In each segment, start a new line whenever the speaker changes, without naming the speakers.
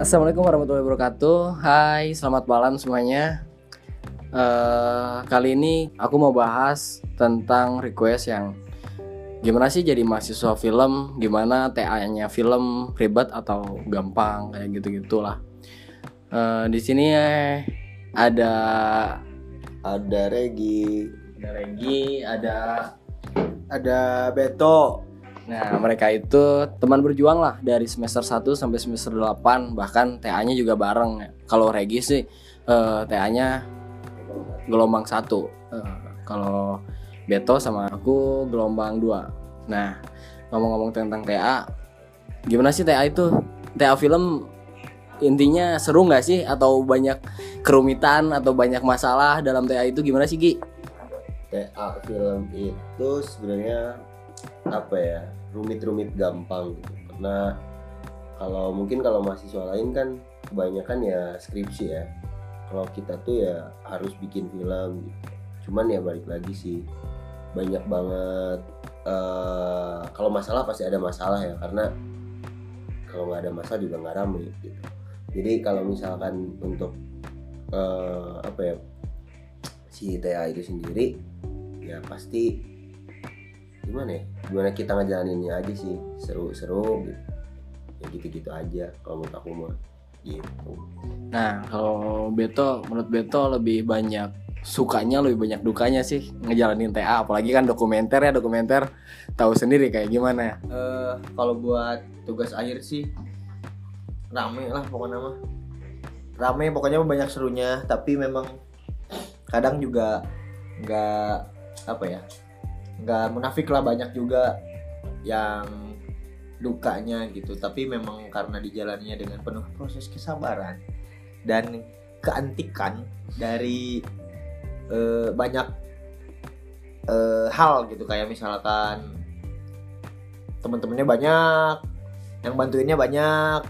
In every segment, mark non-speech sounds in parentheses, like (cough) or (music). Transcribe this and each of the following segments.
Assalamualaikum warahmatullahi wabarakatuh. Hai, selamat malam semuanya. Uh, kali ini aku mau bahas tentang request yang gimana sih jadi mahasiswa film, gimana TA-nya film ribet atau gampang kayak gitu gitulah. Uh, di sini eh, ada
ada Regi,
ada Regi, ada
ada Beto.
Nah, mereka itu teman berjuang lah dari semester 1 sampai semester 8, bahkan TA-nya juga bareng. Kalau Regi sih uh, TA-nya gelombang satu. Uh, kalau Beto sama aku gelombang dua. Nah ngomong-ngomong tentang TA gimana sih TA itu? TA film intinya seru nggak sih? Atau banyak kerumitan atau banyak masalah dalam TA itu gimana sih Gi?
TA film itu sebenarnya apa ya rumit-rumit gampang gitu. Karena kalau mungkin kalau mahasiswa lain kan kebanyakan ya skripsi ya. Kalau kita tuh ya harus bikin film gitu. Cuman ya balik lagi sih banyak banget uh, kalau masalah pasti ada masalah ya. Karena kalau nggak ada masalah juga nggak rame gitu. Jadi kalau misalkan untuk uh, apa ya si TA itu sendiri ya pasti gimana ya? Gimana kita ngejalaninnya aja sih. Seru-seru gitu. Ya gitu-gitu aja kalau menurut aku mah. Gitu.
Nah kalau Beto menurut Beto lebih banyak sukanya lebih banyak dukanya sih ngejalanin TA apalagi kan dokumenter ya dokumenter tahu sendiri kayak gimana.
Uh, kalau buat tugas akhir sih rame lah pokoknya mah. Rame pokoknya banyak serunya. Tapi memang kadang juga nggak apa ya nggak munafik lah banyak juga yang dukanya gitu. Tapi memang karena dijalannya dengan penuh proses kesabaran dan keantikan dari uh, banyak uh, hal gitu. Kayak misalkan teman-temannya banyak yang bantuinnya banyak.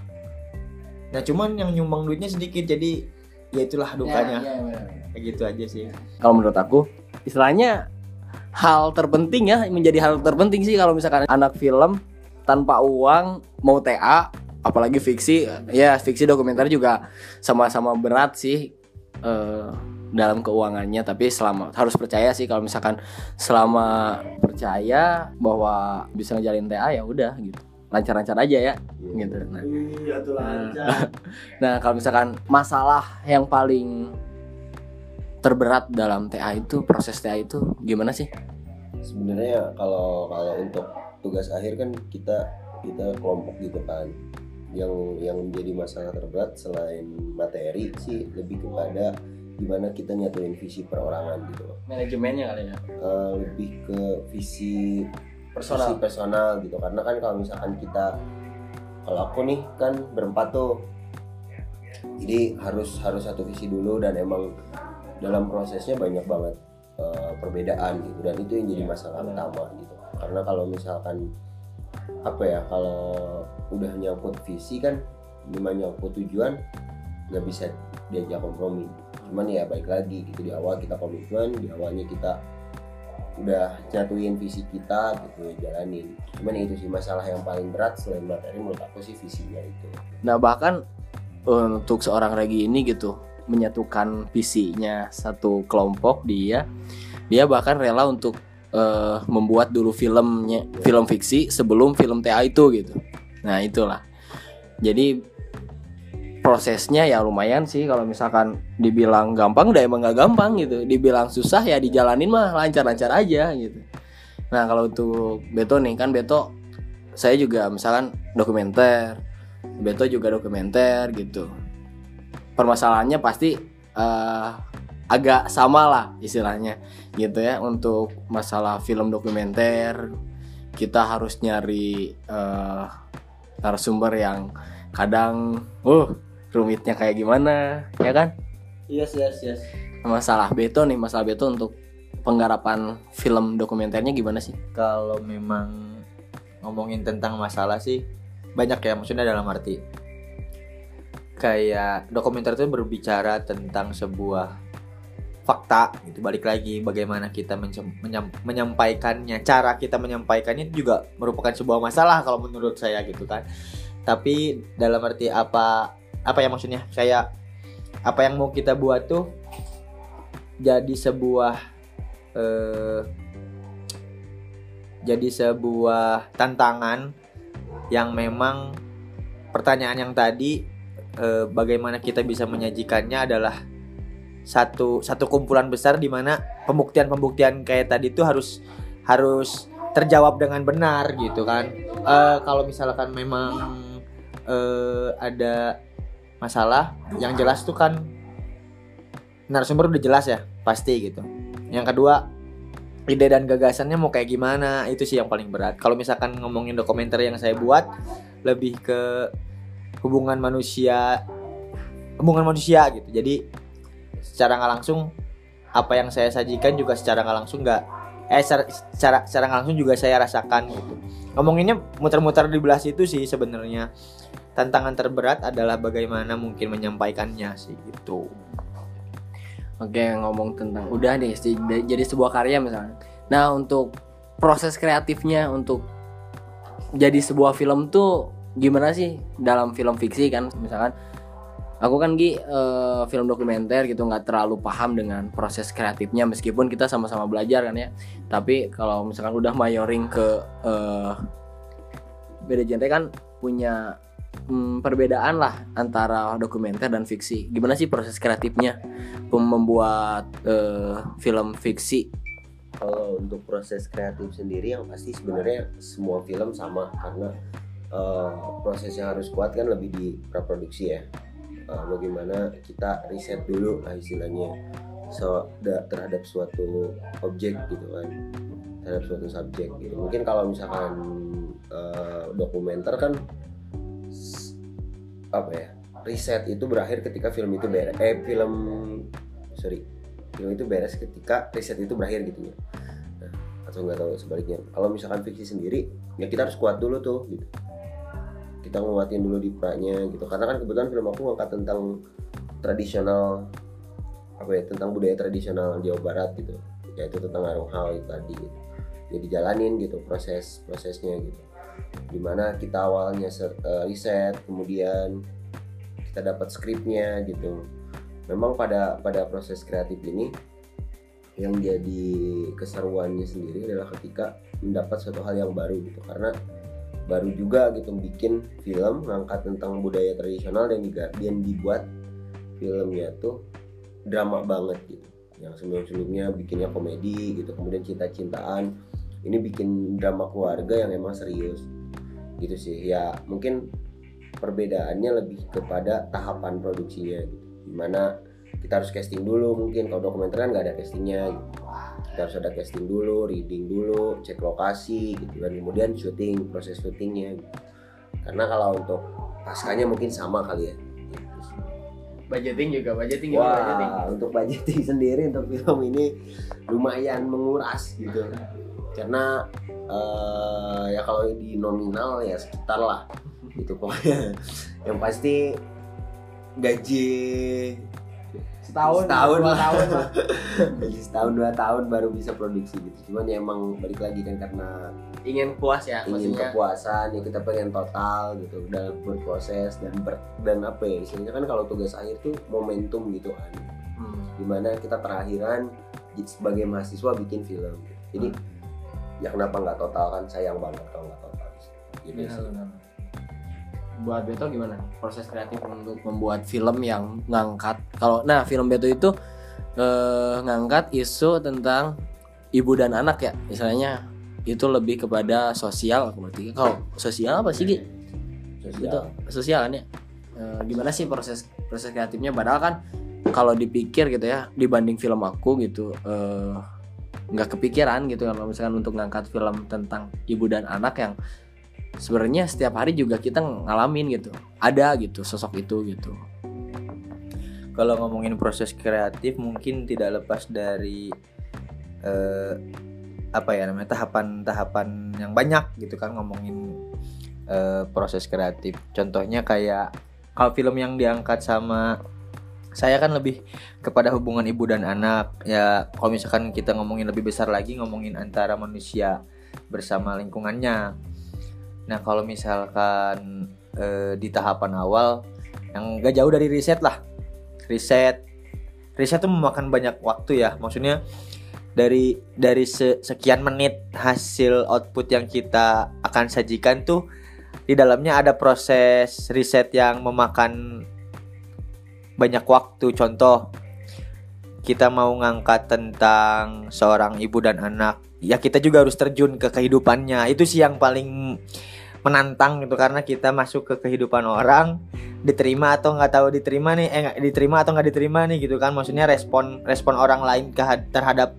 Nah cuman yang nyumbang duitnya sedikit jadi ya itulah dukanya. Ya, ya, ya, kayak gitu aja sih.
Kalau menurut aku istilahnya hal terpenting ya menjadi hal terpenting sih kalau misalkan anak film tanpa uang mau TA apalagi fiksi ya fiksi dokumenter juga sama-sama berat sih uh, dalam keuangannya. Tapi selama harus percaya sih kalau misalkan selama percaya bahwa bisa ngejalin TA ya udah gitu. Lancar-lancar aja ya yeah. gitu. Nah.
Iya,
nah, (laughs) nah kalau misalkan masalah yang paling terberat dalam TA itu proses TA itu gimana sih?
Sebenarnya kalau kalau untuk tugas akhir kan kita kita kelompok gitu kan. Yang yang menjadi masalah terberat selain materi sih lebih kepada gimana kita nyatuin visi perorangan gitu.
Manajemennya kali ya?
Uh, lebih ke visi personal. visi personal gitu. Karena kan kalau misalkan kita kalau aku nih kan berempat tuh. Jadi harus harus satu visi dulu dan emang dalam prosesnya banyak banget uh, perbedaan gitu. Dan itu yang jadi iya, masalah utama gitu. Karena kalau misalkan apa ya kalau udah nyangkut visi kan lima nyangkut tujuan nggak bisa diajak kompromi. Cuman ya baik lagi gitu di awal kita komitmen di awalnya kita udah nyatuin visi kita gitu jalanin. Cuman itu sih masalah yang paling berat selain materi menurut aku sih visinya itu.
Nah bahkan untuk seorang Regi ini gitu menyatukan visinya satu kelompok dia dia bahkan rela untuk uh, membuat dulu filmnya film fiksi sebelum film TA itu gitu. Nah itulah. Jadi prosesnya ya lumayan sih kalau misalkan dibilang gampang udah emang gak gampang gitu. Dibilang susah ya dijalanin mah lancar-lancar aja gitu. Nah kalau untuk Beto nih kan Beto saya juga misalkan dokumenter Beto juga dokumenter gitu permasalahannya pasti uh, agak sama lah istilahnya gitu ya. Untuk masalah film dokumenter kita harus nyari uh, narasumber yang kadang uh rumitnya kayak gimana ya kan?
Yes yes yes.
Masalah beto nih masalah beto untuk penggarapan film dokumenternya gimana sih?
Kalau memang ngomongin tentang masalah sih banyak ya. Maksudnya dalam arti kayak dokumenter itu berbicara tentang sebuah fakta gitu. Balik lagi bagaimana kita menyampaikannya. Cara kita menyampaikannya juga merupakan sebuah masalah kalau menurut saya gitu kan. Tapi dalam arti apa apa ya maksudnya? Kayak apa yang mau kita buat tuh jadi sebuah eh, jadi sebuah tantangan yang memang pertanyaan yang tadi eh, bagaimana kita bisa menyajikannya adalah satu satu kumpulan besar di mana pembuktian-pembuktian kayak tadi itu harus harus terjawab dengan benar gitu kan. Eh, kalau misalkan memang eh, ada masalah yang jelas tuh kan narasumber udah jelas ya pasti gitu. Yang kedua ide dan gagasannya mau kayak gimana itu sih yang paling berat. Kalau misalkan ngomongin dokumenter yang saya buat lebih ke hubungan manusia hubungan manusia gitu. Jadi secara nggak langsung apa yang saya sajikan juga secara nggak langsung nggak eh secara, secara secara nggak langsung juga saya rasakan gitu. Ngomonginnya muter-muter di belah situ sih sebenarnya. Tantangan terberat adalah bagaimana mungkin menyampaikannya sih gitu.
Oke ngomong tentang udah nih jadi sebuah karya misalnya. Nah untuk proses kreatifnya untuk jadi sebuah film tuh gimana sih dalam film fiksi kan? Misalkan aku kan Gi eh, film dokumenter gitu nggak terlalu paham dengan proses kreatifnya meskipun kita sama-sama belajar kan ya. Tapi kalau misalkan udah mayoring ke eh, beda genre kan punya mm, perbedaan lah antara dokumenter dan fiksi. Gimana sih proses kreatifnya membuat eh, film fiksi?
Kalau untuk proses kreatif sendiri yang pasti sebenarnya semua film sama karena eh, proses yang harus kuat kan lebih di praproduksi ya. Eh, bagaimana kita riset dulu lah istilahnya. So, da- terhadap suatu objek gitu kan. Terhadap suatu subjek gitu. Mungkin kalau misalkan eh, dokumenter kan apa ya riset itu berakhir ketika film itu beres eh film sorry film itu beres ketika riset itu berakhir gitu ya. Nah, atau nggak tahu sebaliknya. Kalau misalkan fiksi sendiri ya kita harus kuat dulu tuh gitu kita nguatin dulu di pranya gitu. Karena kan kebetulan film aku ngangkat tentang tradisional apa ya tentang budaya tradisional Jawa Barat gitu. Yaitu tentang arung hal itu tadi gitu. ya dijalanin gitu proses prosesnya gitu. Di mana kita awalnya se- eh, riset kemudian kita dapat skripnya gitu. Memang pada pada proses kreatif ini yang jadi keseruannya sendiri adalah ketika mendapat suatu hal yang baru gitu. Karena baru juga gitu bikin film ngangkat tentang budaya tradisional dan dan dibuat filmnya tuh drama banget gitu. Yang sebelum-sebelumnya bikinnya komedi gitu kemudian cinta-cintaan. Ini bikin drama keluarga yang emang serius gitu sih. Ya mungkin perbedaannya lebih kepada tahapan produksinya gitu. Di mana kita harus casting dulu mungkin. Kalau dokumenter kan nggak ada castingnya gitu. Kita harus ada casting dulu reading dulu cek lokasi gitu dan kemudian syuting proses syutingnya gitu. karena kalau untuk paskanya mungkin sama kali ya Gitu
budgeting juga budgeting
Wah, untuk budgeting (laughs) sendiri untuk film ini lumayan menguras gitu. Karena eh, ya kalau di nominal ya sekitar lah gitu pokoknya. Yang pasti gaji
setahun
Setahun
dua
lah.
tahun lah (laughs)
setahun dua tahun baru bisa produksi gitu. Cuman ya emang balik lagi kan karena
ingin puas ya
ingin
maksudnya
kepuasan ya kita pengen total gitu dalam berproses dan ber, dan apa ya istilahnya kan kalau tugas akhir tuh momentum gitu kan
Hmm.
di mana kita terakhiran sebagai mahasiswa bikin film jadi ya kenapa nggak total kan sayang banget kalau nggak total gitu
Benar,
sih.
Buat Beto gimana? Proses kreatif untuk membuat film yang ngangkat. Kalau nah film Beto itu eh, ngangkat isu tentang ibu dan anak ya. Misalnya itu lebih kepada sosial berarti. Kalau sosial apa sih Gi?
Sosial.
itu sosial kan ya? Eh, gimana sih proses proses kreatifnya? Padahal kan kalau dipikir gitu ya dibanding film aku gitu eh, nggak kepikiran gitu. Kalau misalkan untuk ngangkat film tentang ibu dan anak yang sebenarnya setiap hari juga kita ngalamin gitu. Ada gitu sosok itu gitu.
Kalau ngomongin proses kreatif mungkin tidak lepas dari eh, apa ya namanya tahapan-tahapan yang banyak gitu kan ngomongin eh, proses kreatif. Contohnya kayak kalau film yang diangkat sama saya kan lebih kepada hubungan ibu dan anak. Ya kalau misalkan kita ngomongin lebih besar lagi ngomongin antara manusia bersama lingkungannya nah kalau misalkan eh, di tahapan awal yang gak jauh dari riset lah. Riset riset tuh memakan banyak waktu ya. Maksudnya dari dari se- sekian menit hasil output yang kita akan sajikan tuh di dalamnya ada proses riset yang memakan banyak waktu. Contoh kita mau ngangkat tentang seorang ibu dan anak ya kita juga harus terjun ke kehidupannya. Itu sih yang paling menantang gitu karena kita masuk ke kehidupan orang diterima atau nggak tahu diterima nih eh diterima atau nggak diterima nih gitu kan. Maksudnya respon respon orang lain terhadap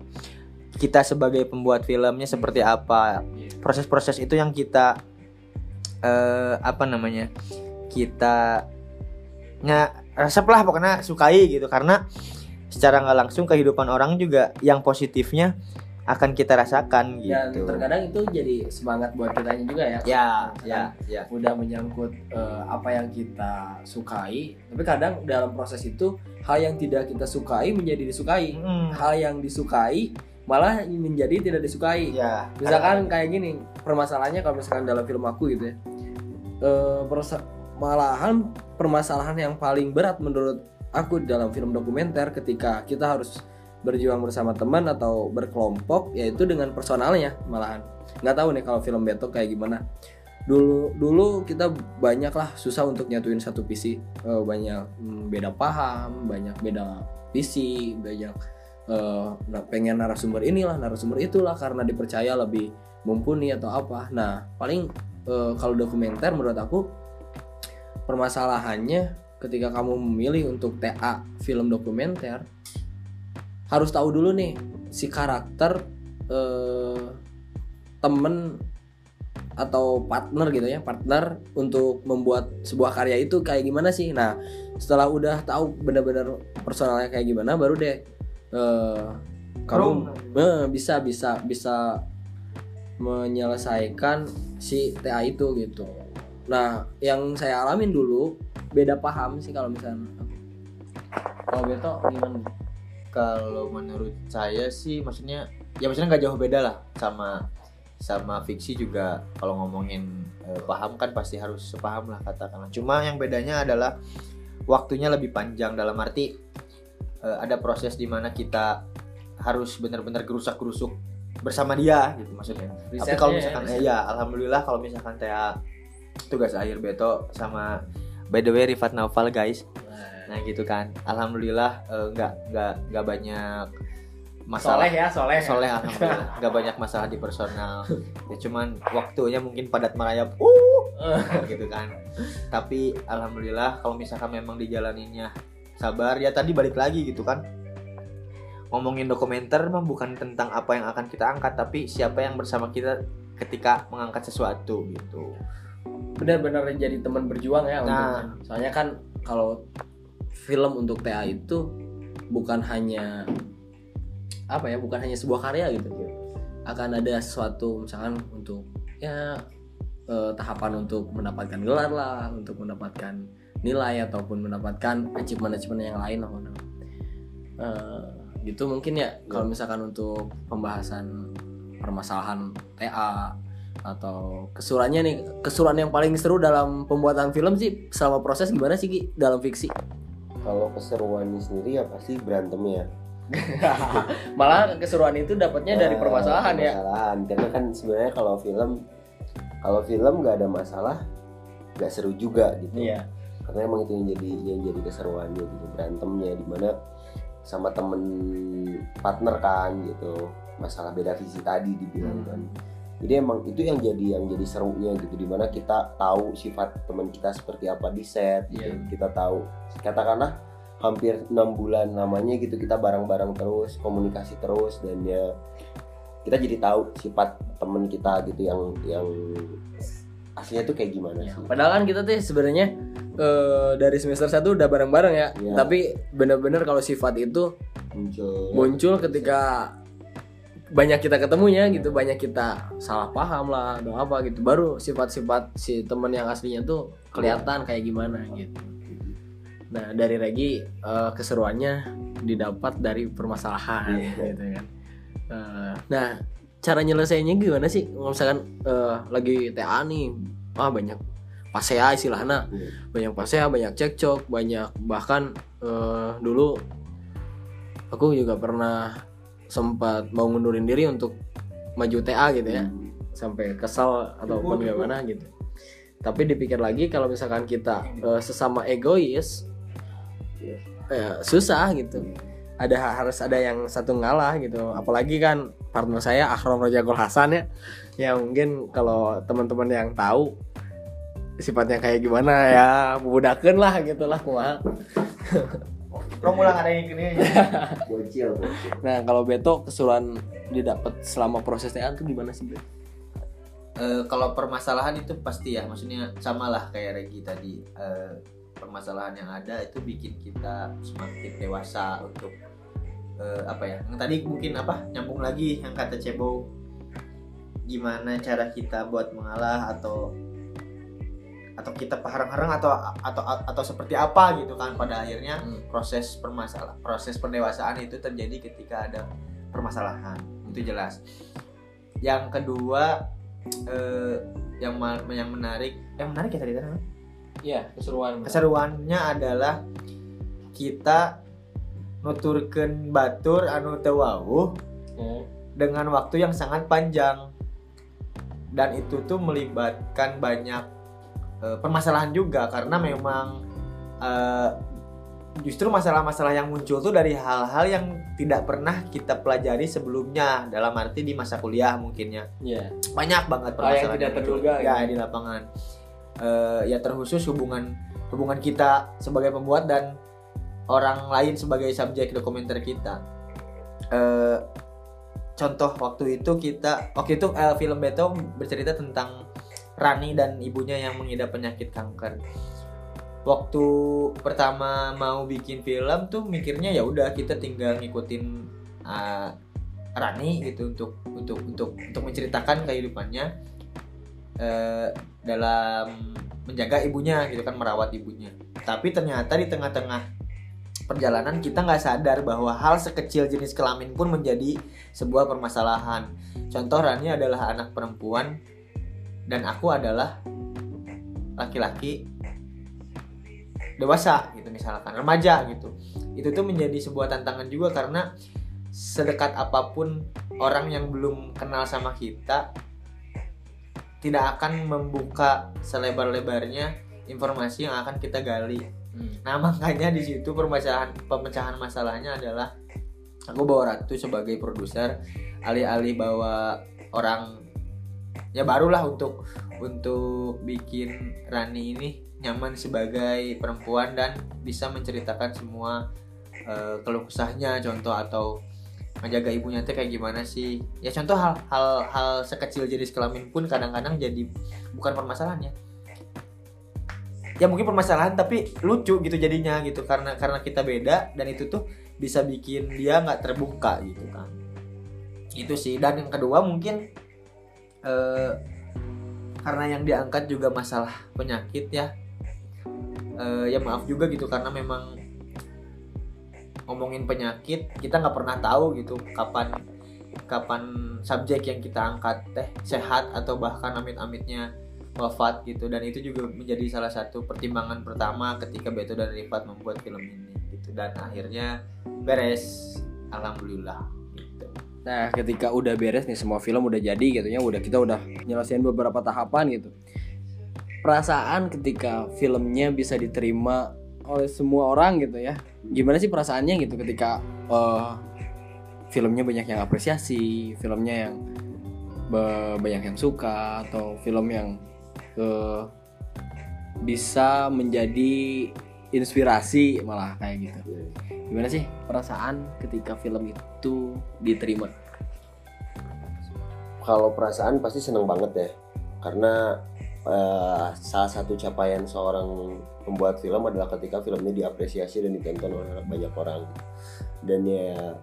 kita sebagai pembuat filmnya seperti apa. Proses-proses itu yang kita eh apa namanya kita nya resep lah pokoknya sukai gitu. Karena secara nggak langsung kehidupan orang juga yang positifnya akan kita rasakan
dan
gitu.
terkadang itu jadi semangat buat kitanya juga ya.
Ya ya ya.
udah menyangkut eh, apa yang kita sukai tapi kadang dalam proses itu hal yang tidak kita sukai menjadi disukai.
Hmm,
hal yang disukai malah menjadi tidak disukai.
Ya
misalkan kayak gini permasalahannya kalau misalkan dalam film aku gitu ya eh, persa- malahan permasalahan yang paling berat menurut aku dalam film dokumenter ketika kita harus berjuang bersama teman atau berkelompok yaitu dengan personalnya malahan. Nggak tahu nih kalau film Beto kayak gimana. Dulu dulu kita banyak lah susah untuk nyatuin satu visi Eh, banyak hmm, beda paham banyak beda visi banyak nah, pengen narasumber inilah narasumber itulah karena dipercaya lebih mumpuni atau apa. Nah paling eh, kalau dokumenter menurut aku permasalahannya ketika kamu memilih untuk TA film dokumenter harus tahu dulu nih si karakter eh, temen atau partner gitu ya partner untuk membuat sebuah karya itu kayak gimana sih? Nah setelah udah tahu benar-benar personalnya kayak gimana baru deh eh, kamu eh, bisa bisa bisa menyelesaikan si TA itu gitu. Nah yang saya alamin dulu beda paham sih kalau misalnya. Kalau Beto gimana
kalau menurut saya sih maksudnya ya maksudnya nggak jauh beda lah sama sama fiksi juga. Kalau ngomongin eh, paham kan pasti harus sepaham lah katakanlah. Cuma yang bedanya adalah waktunya lebih panjang. Dalam arti eh, ada proses di mana kita harus benar-benar gerusak gerusuk bersama dia gitu maksudnya. Tapi
Risetnya
kalau
ya,
misalkan
riset.
eh, ya alhamdulillah kalau misalkan saya tugas akhir Beto sama by the way Rifat Naufal guys. Nah gitu kan. Alhamdulillah eh, nggak nggak nggak banyak masalah.
Soleh ya soleh
soleh alhamdulillah. (laughs) Nggak banyak masalah di personal. Ya cuman waktunya mungkin padat merayap. Uh (laughs) gitu kan. Tapi alhamdulillah kalau misalkan memang dijalaninnya sabar ya tadi balik lagi gitu kan. Ngomongin dokumenter mah bukan tentang apa yang akan kita angkat tapi siapa yang bersama kita ketika mengangkat sesuatu gitu.
Benar-benar jadi teman berjuang ya untuk-
Nah.
soalnya kan kalau film untuk TA itu bukan hanya apa ya bukan hanya sebuah karya gitu akan ada sesuatu misalkan untuk ya eh, tahapan untuk mendapatkan gelar lah untuk mendapatkan nilai ataupun mendapatkan achievement-achievement yang lain lah Eh, gitu mungkin ya kalau misalkan untuk pembahasan permasalahan TA atau kesurannya nih kesuran yang paling seru dalam pembuatan film sih selama proses gimana sih Ki? Dalam fiksi
kalau keseruannya sendiri ya pasti berantemnya (laughs)
malah keseruan itu dapatnya dari
Eh,
permasalahan ya.
permasalahan. Karena kan sebenarnya kalau film kalau film nggak ada masalah nggak seru juga gitu.
Iya.
Karena emang itu yang jadi yang jadi keseruannya gitu berantemnya di mana sama temen partner kan gitu. Masalah beda visi tadi dibilang
Hmm.
kan jadi emang itu yang jadi yang jadi serunya gitu di mana kita tahu sifat teman kita seperti apa di set gitu.
Iya.
kita tahu katakanlah hampir enam bulan namanya gitu kita bareng-bareng terus komunikasi terus dan ya kita jadi tahu sifat temen kita gitu yang yang aslinya tuh kayak gimana
Ya,
sih
padahal kan kita tuh sebenarnya eh, dari semester 1 udah bareng-bareng ya
Iya.
tapi bener-bener kalau sifat itu
muncul
muncul ketika banyak kita ketemunya gitu banyak kita salah paham lah atau apa gitu. Baru sifat-sifat si temen yang aslinya tuh kelihatan kayak gimana gitu. Nah dari Regi eh, keseruannya didapat dari permasalahan
Iya.
gitu kan. Eh, nah cara nyelesainya gimana sih? Misalkan eh, lagi TA nih wah banyak pasea istilahnya.
Iya.
banyak pasea banyak cekcok banyak bahkan eh, dulu aku juga pernah sempat mau ngundurin diri untuk maju TA gitu ya.
Hmm.
sampai kesal ataupun gimana gitu. Tapi dipikir lagi kalau misalkan kita eh, sesama egois
Iya.
ya susah gitu. Ada harus ada yang satu ngalah gitu. Apalagi kan partner saya Akram Rojagol Hasan ya yang mungkin kalau teman-teman yang tahu sifatnya kayak gimana ya budakan lah gitulah kumaha (laughs)
Lo mulang ada yang gini (laughs)
bocil bocil
nah kalau Beto kesulitan didapat selama proses TA itu gimana sih Beto?
Eh, kalau permasalahan itu pasti ya, maksudnya sama lah kayak Regi tadi. Eh, permasalahan yang ada itu bikin kita semakin dewasa untuk eh, apa ya? Yang tadi mungkin apa? Nyambung lagi yang kata Cebo. Gimana cara kita buat mengalah atau atau kita harang-harang atau atau atau seperti apa gitu kan pada akhirnya
Hmm.
proses permasalahan proses pendewasaan itu terjadi ketika ada permasalahan. Itu jelas. Yang kedua eh, yang yang menarik yang menarik ya tadi kan
Iya keseruan.
Keseruannya adalah kita nuturkan batur anu teu wawuh
Hmm.
dengan waktu yang sangat panjang. Dan itu tuh melibatkan banyak eh, permasalahan juga karena memang eh, justru masalah-masalah yang muncul tuh dari hal-hal yang tidak pernah kita pelajari sebelumnya dalam arti di masa kuliah mungkinnya
Iya.
banyak banget
Hal yang
permasalahan
tidak terduga,
ya
gitu.
di lapangan Eh, ya terkhusus hubungan hubungan kita sebagai pembuat dan orang lain sebagai subjek dokumenter kita Eh, contoh waktu itu kita waktu itu eh, film Beto bercerita tentang Rani dan ibunya yang mengidap penyakit kanker. Waktu pertama mau bikin film tuh mikirnya ya udah kita tinggal ngikutin uh, Rani gitu untuk untuk untuk untuk menceritakan kehidupannya eh, dalam menjaga ibunya gitu kan merawat ibunya. Tapi ternyata di tengah-tengah perjalanan kita nggak sadar bahwa hal sekecil jenis kelamin pun menjadi sebuah permasalahan. Contoh Rani adalah anak perempuan dan aku adalah laki-laki dewasa gitu misalkan remaja gitu itu tuh menjadi sebuah tantangan juga karena sedekat apa pun orang yang belum kenal sama kita tidak akan membuka selebar-lebarnya informasi yang akan kita gali. Nah makanya di situ permasalahan pemecahan masalahnya adalah aku bawa Ratu sebagai produser, alih-alih bawa orang ya barulah untuk untuk bikin Rani ini nyaman sebagai perempuan dan bisa menceritakan semua eh, keluh kesahnya. Contoh atau menjaga ibunya tuh kayak gimana sih? Ya contoh hal hal hal sekecil jenis kelamin pun kadang-kadang jadi bukan permasalahannya ya mungkin permasalahan tapi lucu gitu jadinya gitu. Karena karena kita beda dan itu tuh bisa bikin dia nggak terbuka gitu kan. Itu sih. Dan yang kedua mungkin eh, karena yang diangkat juga masalah penyakit ya. Eh, ya maaf juga gitu karena memang ngomongin penyakit kita nggak pernah tahu gitu kapan kapan subjek yang kita angkat teh sehat atau bahkan amit-amitnya wafat gitu. Dan itu juga menjadi salah satu pertimbangan pertama ketika Beto dan Rifat membuat film ini gitu. Dan akhirnya beres alhamdulillah.
Nah, ketika udah beres nih semua film udah jadi gitu ya, udah kita udah nyelesain beberapa tahapan gitu. Perasaan ketika filmnya bisa diterima oleh semua orang gitu ya. Gimana sih perasaannya gitu ketika eh, filmnya banyak yang apresiasi, filmnya yang banyak yang suka atau film yang eh, bisa menjadi inspirasi malah kayak gitu. Gimana sih perasaan ketika film itu diterima?
kalau perasaan pasti seneng banget ya karena eh, salah satu capaian seorang pembuat film adalah ketika filmnya diapresiasi dan ditonton oleh banyak orang dan ya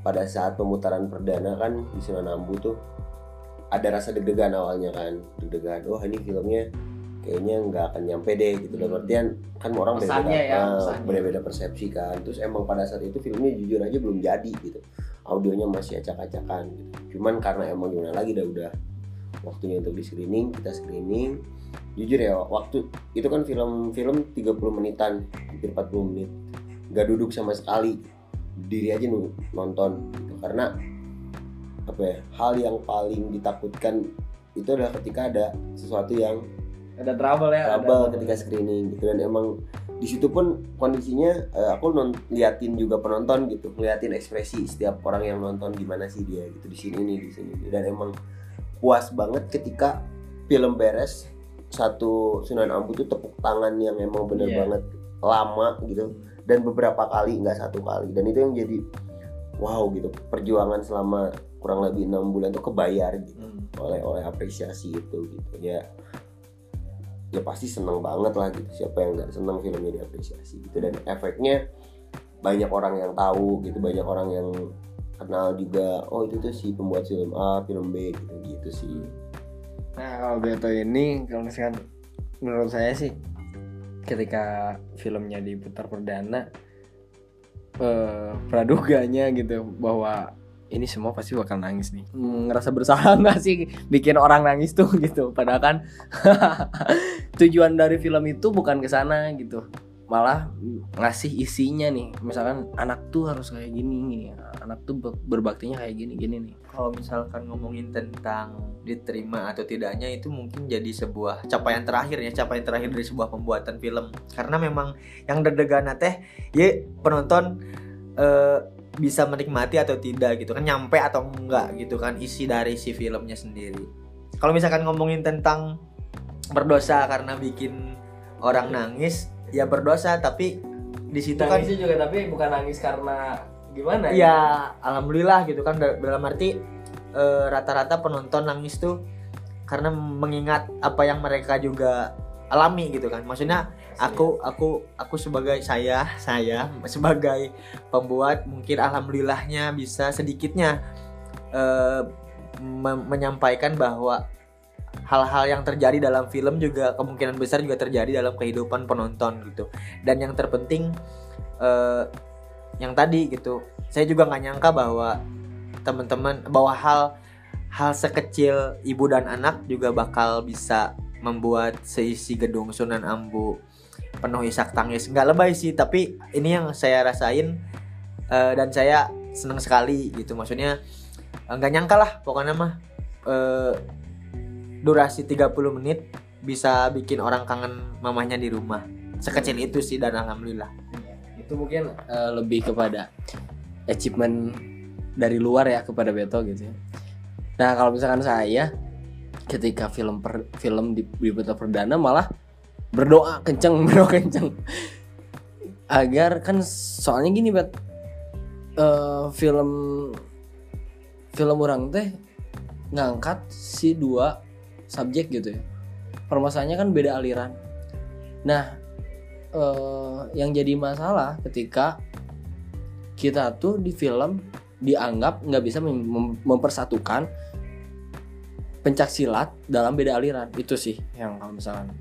pada saat pemutaran perdana kan di Sinanambu tuh ada rasa deg-degan awalnya kan deg-degan wah ini filmnya kayaknya nggak akan nyampe deh gitu. Dalam artian kan orang beda-beda
ya,
ah, beda-beda persepsi kan. Terus emang pada saat itu filmnya jujur aja belum jadi gitu. Audionya masih acak-acakan gitu. cuman karena emang gimana lagi dah udah waktunya untuk di screening kita screening. Jujur ya waktu itu kan film-film 30 menitan hampir 40 menit. Nggak duduk sama sekali diri aja nonton gitu. karena apa ya hal yang paling ditakutkan itu adalah ketika ada sesuatu yang
ada trouble ya
trouble ketika screening gitu. Dan emang di situ pun kondisinya eh, aku non liatin juga penonton gitu. Ngeliatin ekspresi setiap orang yang nonton gimana sih dia gitu. Di sini nih di sini dan emang puas banget ketika film beres satu Sunan Ambu tuh tepuk tangan yang emang bener
Iya.
banget lama gitu. Dan beberapa kali nggak satu kali. Dan itu yang jadi wow gitu. Perjuangan selama kurang lebih enam bulan tuh kebayar gitu.
Hmm.
oleh oleh apresiasi itu gitu. Ya ya pasti seneng banget lah gitu. Siapa yang nggak seneng filmnya diapresiasi gitu. Dan efeknya banyak orang yang tahu gitu. Banyak orang yang kenal juga oh itu tuh si pembuat film A film B gitu gitu sih.
Nah kalau Beto ini kalau misalkan menurut saya sih ketika filmnya diputar perdana eh praduganya gitu bahwa ini semua pasti bakal nangis nih. Hmm, ngerasa bersalah (laughs) nggak sih bikin orang nangis tuh gitu. Padahal kan (laughs) tujuan dari film itu bukan ke sana gitu. Malah ngasih isinya nih. Misalkan anak tuh harus kayak gini nih anak tuh ber- berbaktinya kayak gini gini nih.
Kalau misalkan ngomongin tentang diterima atau tidaknya itu mungkin jadi sebuah capaian terakhir ya capaian terakhir dari sebuah pembuatan film. Karena memang yang deg-degan teh ya penonton eh, bisa menikmati atau tidak gitu kan nyampe atau enggak gitu kan isi dari si filmnya sendiri. Kalau misalkan ngomongin tentang berdosa karena bikin orang nangis ya berdosa tapi di situ kan
juga tapi bukan nangis karena gimana
ya alhamdulillah gitu kan Dal- dalam arti eh, rata-rata penonton nangis tuh karena mengingat apa yang mereka juga alami gitu kan. Maksudnya aku aku aku sebagai saya saya sebagai pembuat mungkin alhamdulillahnya bisa sedikitnya eh, me- menyampaikan bahwa hal-hal yang terjadi dalam film juga kemungkinan besar juga terjadi dalam kehidupan penonton gitu. Dan yang terpenting eh, yang tadi gitu saya juga nggak nyangka bahwa teman-teman bahwa hal hal sekecil ibu dan anak juga bakal bisa membuat seisi gedung Sunan Ambu penuh isak tangis. Nggak lebay sih tapi ini yang saya rasain eh, dan saya senang sekali gitu. Maksudnya eh, nggak nyangka lah pokoknya mah eh, durasi 30 menit bisa bikin orang kangen mamanya di rumah. Sekecil itu sih dan alhamdulillah.
Itu mungkin eh, lebih kepada achievement dari luar ya kepada Beto gitu ya. Nah kalau misalkan saya ketika film per, film di, diputar perdana malah berdoa kenceng (laughs) berdoa kenceng. Agar kan soalnya gini bet Eh, film film orang teh ngangkat si dua subjek gitu ya. Permasalahannya kan beda aliran. Nah eh, yang jadi masalah ketika kita tuh di film dianggap nggak bisa mem- mem- mempersatukan pencak silat dalam beda aliran. Itu sih yang kalau misalkan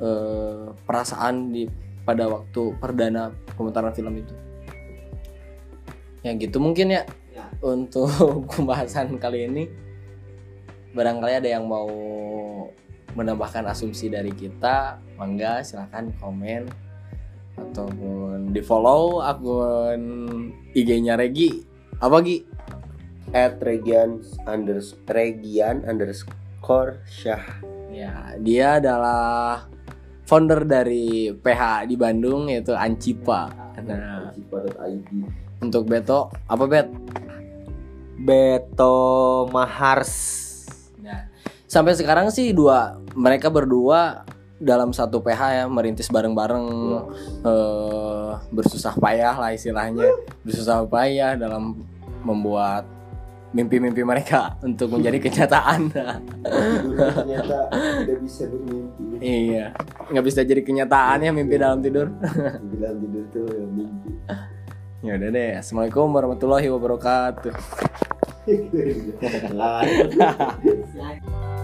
eh, perasaan di pada waktu perdana pemutaran film itu? Ya gitu mungkin ya.
Ya.
untuk (laughs) pembahasan kali ini barangkali ada yang mau menambahkan asumsi dari kita mangga silahkan komen. Ataupun di follow akun IG-nya Regi. Apa Gi?
at Regian unders Regian underscore Syah.
Ya dia adalah founder dari PH di Bandung yaitu Ancipa. Nah untuk Beto apa Bet?
Beto Mahars.
Nah, sampai sekarang sih dua mereka berdua dalam satu PH ya merintis bareng-bareng eh, bersusah payah lah istilahnya. Bersusah payah dalam membuat mimpi-mimpi mereka untuk menjadi kenyataan.
ternyata tidak bisa bermimpi
iya, nggak bisa jadi kenyataan ya mimpi dalam tidur.
bilang tidur tuh ya mimpi
ya udah deh, assalamualaikum warahmatullahi wabarakatuh. (laughs)
Lah. (laughs)